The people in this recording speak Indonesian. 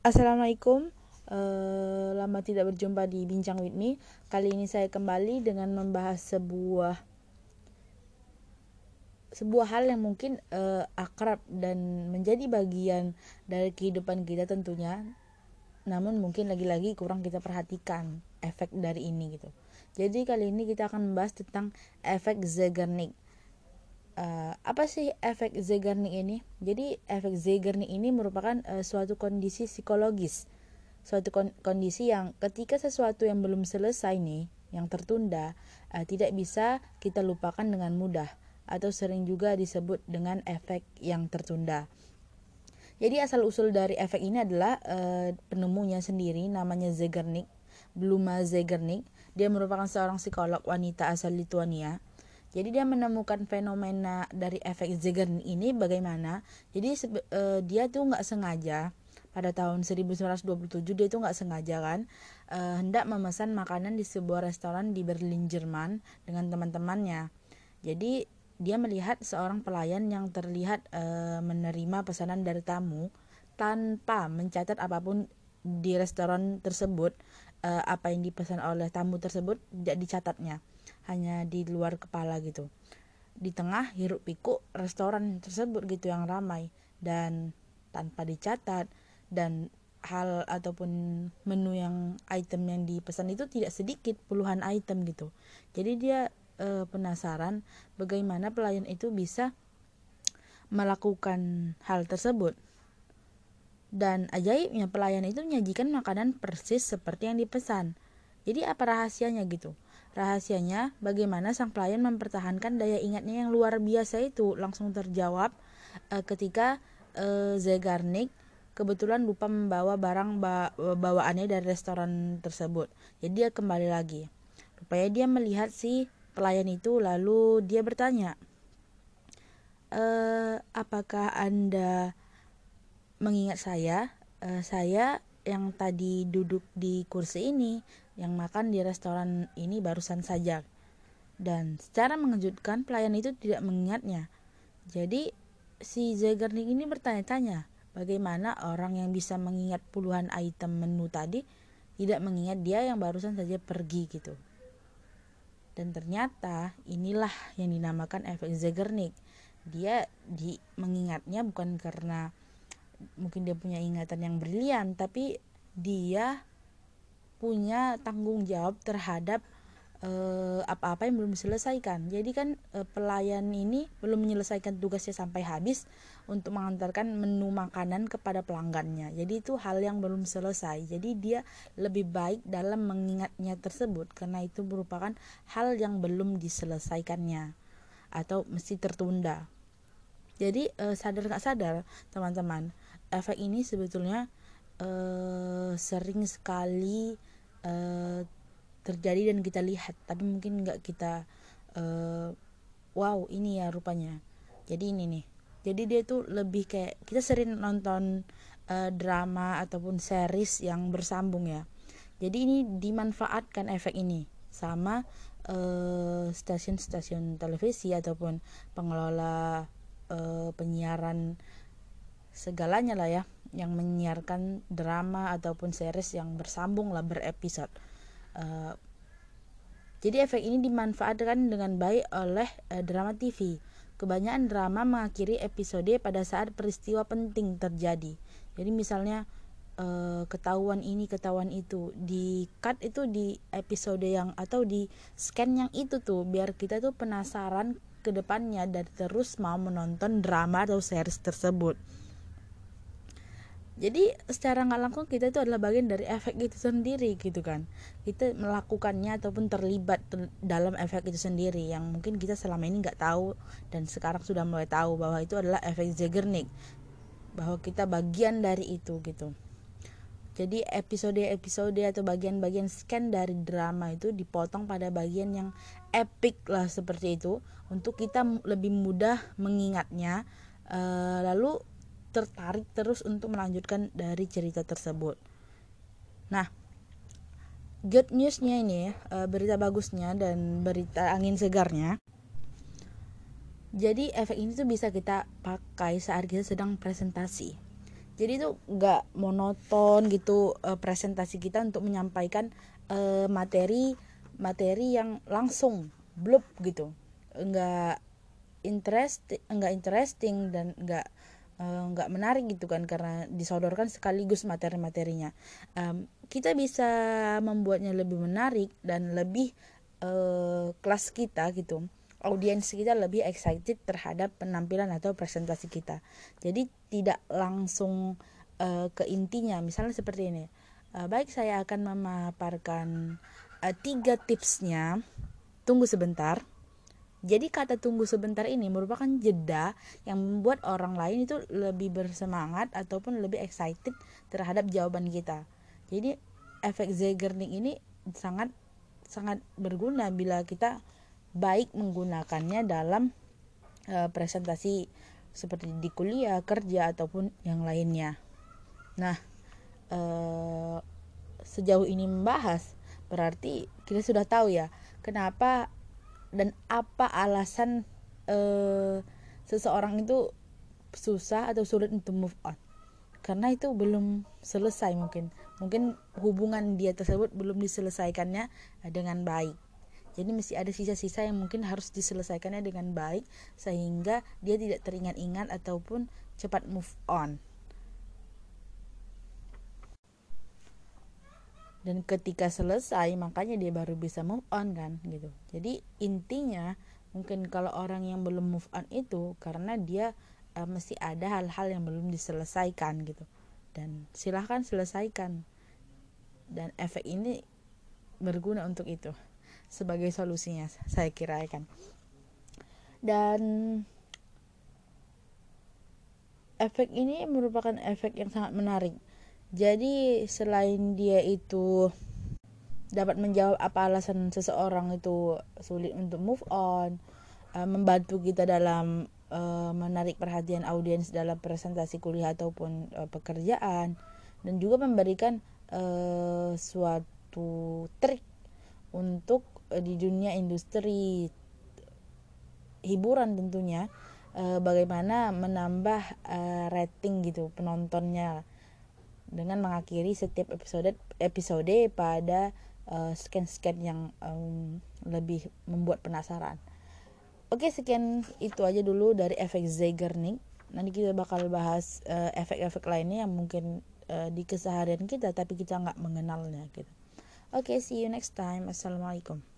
Assalamualaikum. Uh, Lama tidak berjumpa di Bincang With Me. Kali ini saya kembali dengan membahas sebuah sebuah hal yang mungkin uh, akrab dan menjadi bagian dari kehidupan kita tentunya. Namun mungkin lagi-lagi kurang kita perhatikan efek dari ini gitu. Jadi kali ini kita akan membahas tentang efek Zeigarnik uh, apa sih efek Zeigarnik ini? Jadi efek Zeigarnik ini merupakan uh, suatu kondisi psikologis, suatu kon kondisi yang ketika sesuatu yang belum selesai nih, yang tertunda, uh, tidak bisa kita lupakan dengan mudah atau sering juga disebut dengan efek yang tertunda. Jadi asal usul dari efek ini adalah uh, penemunya sendiri namanya Zeigarnik, Bluma Zeigarnik. Dia merupakan seorang psikolog wanita asal Lituania jadi dia menemukan fenomena dari efek Zeigarnik ini bagaimana? Jadi uh, dia tuh nggak sengaja pada tahun 1927 dia tuh nggak sengaja kan uh, hendak memesan makanan di sebuah restoran di Berlin Jerman dengan teman-temannya. Jadi dia melihat seorang pelayan yang terlihat uh, menerima pesanan dari tamu tanpa mencatat apa pun di restoran tersebut uh, apa yang dipesan oleh tamu tersebut tidak dicatatnya hanya di luar kepala gitu. Di tengah hiruk pikuk restoran tersebut gitu yang ramai dan tanpa dicatat dan hal ataupun menu yang item yang dipesan itu tidak sedikit puluhan item gitu. Jadi dia e, penasaran bagaimana pelayan itu bisa melakukan hal tersebut. Dan ajaibnya pelayan itu menyajikan makanan persis seperti yang dipesan. Jadi apa rahasianya gitu Rahasianya, bagaimana sang pelayan mempertahankan daya ingatnya yang luar biasa itu langsung terjawab uh, ketika uh, Zegarnik kebetulan lupa membawa barang ba bawaannya dari restoran tersebut. Jadi dia kembali lagi. Rupanya dia melihat si pelayan itu lalu dia bertanya, e, apakah anda mengingat saya? E, saya yang tadi duduk di kursi ini yang makan di restoran ini barusan saja. Dan secara mengejutkan pelayan itu tidak mengingatnya. Jadi si Zagarnik ini bertanya-tanya, bagaimana orang yang bisa mengingat puluhan item menu tadi tidak mengingat dia yang barusan saja pergi gitu. Dan ternyata inilah yang dinamakan efek Zagarnik. Dia di mengingatnya bukan karena mungkin dia punya ingatan yang brilian, tapi dia punya tanggung jawab terhadap uh, apa-apa yang belum diselesaikan. Jadi kan uh, pelayan ini belum menyelesaikan tugasnya sampai habis untuk mengantarkan menu makanan kepada pelanggannya. Jadi itu hal yang belum selesai. Jadi dia lebih baik dalam mengingatnya tersebut karena itu merupakan hal yang belum diselesaikannya atau mesti tertunda. Jadi uh, sadar nggak sadar teman-teman, efek ini sebetulnya uh, sering sekali uh, terjadi dan kita lihat. Tapi mungkin nggak kita uh, wow ini ya rupanya. Jadi ini nih. Jadi dia tuh lebih kayak kita sering nonton uh, drama ataupun series yang bersambung ya. Jadi ini dimanfaatkan efek ini sama stasiun-stasiun uh, televisi ataupun pengelola uh, penyiaran segalanya lah ya yang menyiarkan drama ataupun series yang bersambung lah berepisode. Uh, jadi efek ini dimanfaatkan dengan baik oleh uh, drama TV. Kebanyakan drama mengakhiri episode pada saat peristiwa penting terjadi. Jadi misalnya uh, ketahuan ini ketahuan itu di cut itu di episode yang atau di scan yang itu tuh biar kita tuh penasaran ke depannya dan terus mau menonton drama atau series tersebut. Jadi secara nggak langsung kita itu adalah bagian dari efek itu sendiri gitu kan. Kita melakukannya ataupun terlibat ter dalam efek itu sendiri yang mungkin kita selama ini nggak tahu dan sekarang sudah mulai tahu bahwa itu adalah efek Zeigarnik bahwa kita bagian dari itu gitu jadi episode-episode atau bagian-bagian scan dari drama itu dipotong pada bagian yang epic lah seperti itu untuk kita lebih mudah mengingatnya uh, lalu tertarik terus untuk melanjutkan dari cerita tersebut. Nah, good newsnya ini uh, berita bagusnya dan berita angin segarnya. Jadi efek ini tuh bisa kita pakai saat kita sedang presentasi. Jadi itu nggak monoton gitu uh, presentasi kita untuk menyampaikan uh, materi materi yang langsung blub gitu. Nggak interest nggak interesting dan nggak nggak uh, menarik gitu kan karena disodorkan sekaligus materi-materinya. Um, kita bisa membuatnya lebih menarik dan lebih uh, kelas kita gitu audiens kita lebih excited terhadap penampilan atau presentasi kita. Jadi tidak langsung uh, ke intinya. Misalnya seperti ini. Uh, baik saya akan memaparkan uh, tiga tipsnya. Tunggu sebentar. Jadi kata tunggu sebentar ini merupakan jeda yang membuat orang lain itu lebih bersemangat ataupun lebih excited terhadap jawaban kita. Jadi efek Zeigarnik ini sangat sangat berguna bila kita baik menggunakannya dalam uh, presentasi seperti di kuliah, kerja ataupun yang lainnya. Nah, uh, sejauh ini membahas berarti kita sudah tahu ya kenapa dan apa alasan uh, seseorang itu susah atau sulit untuk move on. Karena itu belum selesai mungkin. Mungkin hubungan dia tersebut belum diselesaikannya dengan baik jadi mesti ada sisa-sisa yang mungkin harus diselesaikannya dengan baik sehingga dia tidak teringat-ingat ataupun cepat move on. Dan ketika selesai makanya dia baru bisa move on kan gitu. Jadi intinya mungkin kalau orang yang belum move on itu karena dia uh, mesti ada hal-hal yang belum diselesaikan gitu. Dan silahkan selesaikan. Dan efek ini berguna untuk itu sebagai solusinya saya kira ya kan. Dan efek ini merupakan efek yang sangat menarik. Jadi selain dia itu dapat menjawab apa alasan seseorang itu sulit untuk move on uh, membantu kita dalam uh, menarik perhatian audiens dalam presentasi kuliah ataupun uh, pekerjaan dan juga memberikan suatu trik untuk di dunia industri hiburan tentunya uh, bagaimana menambah uh, rating gitu penontonnya dengan mengakhiri setiap episode episode pada uh, scan-scan yang lebih membuat penasaran. Oke sekian itu aja dulu dari efek Zeigarnik. Nanti kita bakal bahas efek-efek lainnya yang mungkin di keseharian kita tapi kita nggak mengenalnya gitu. Oke, see you next time. Assalamualaikum.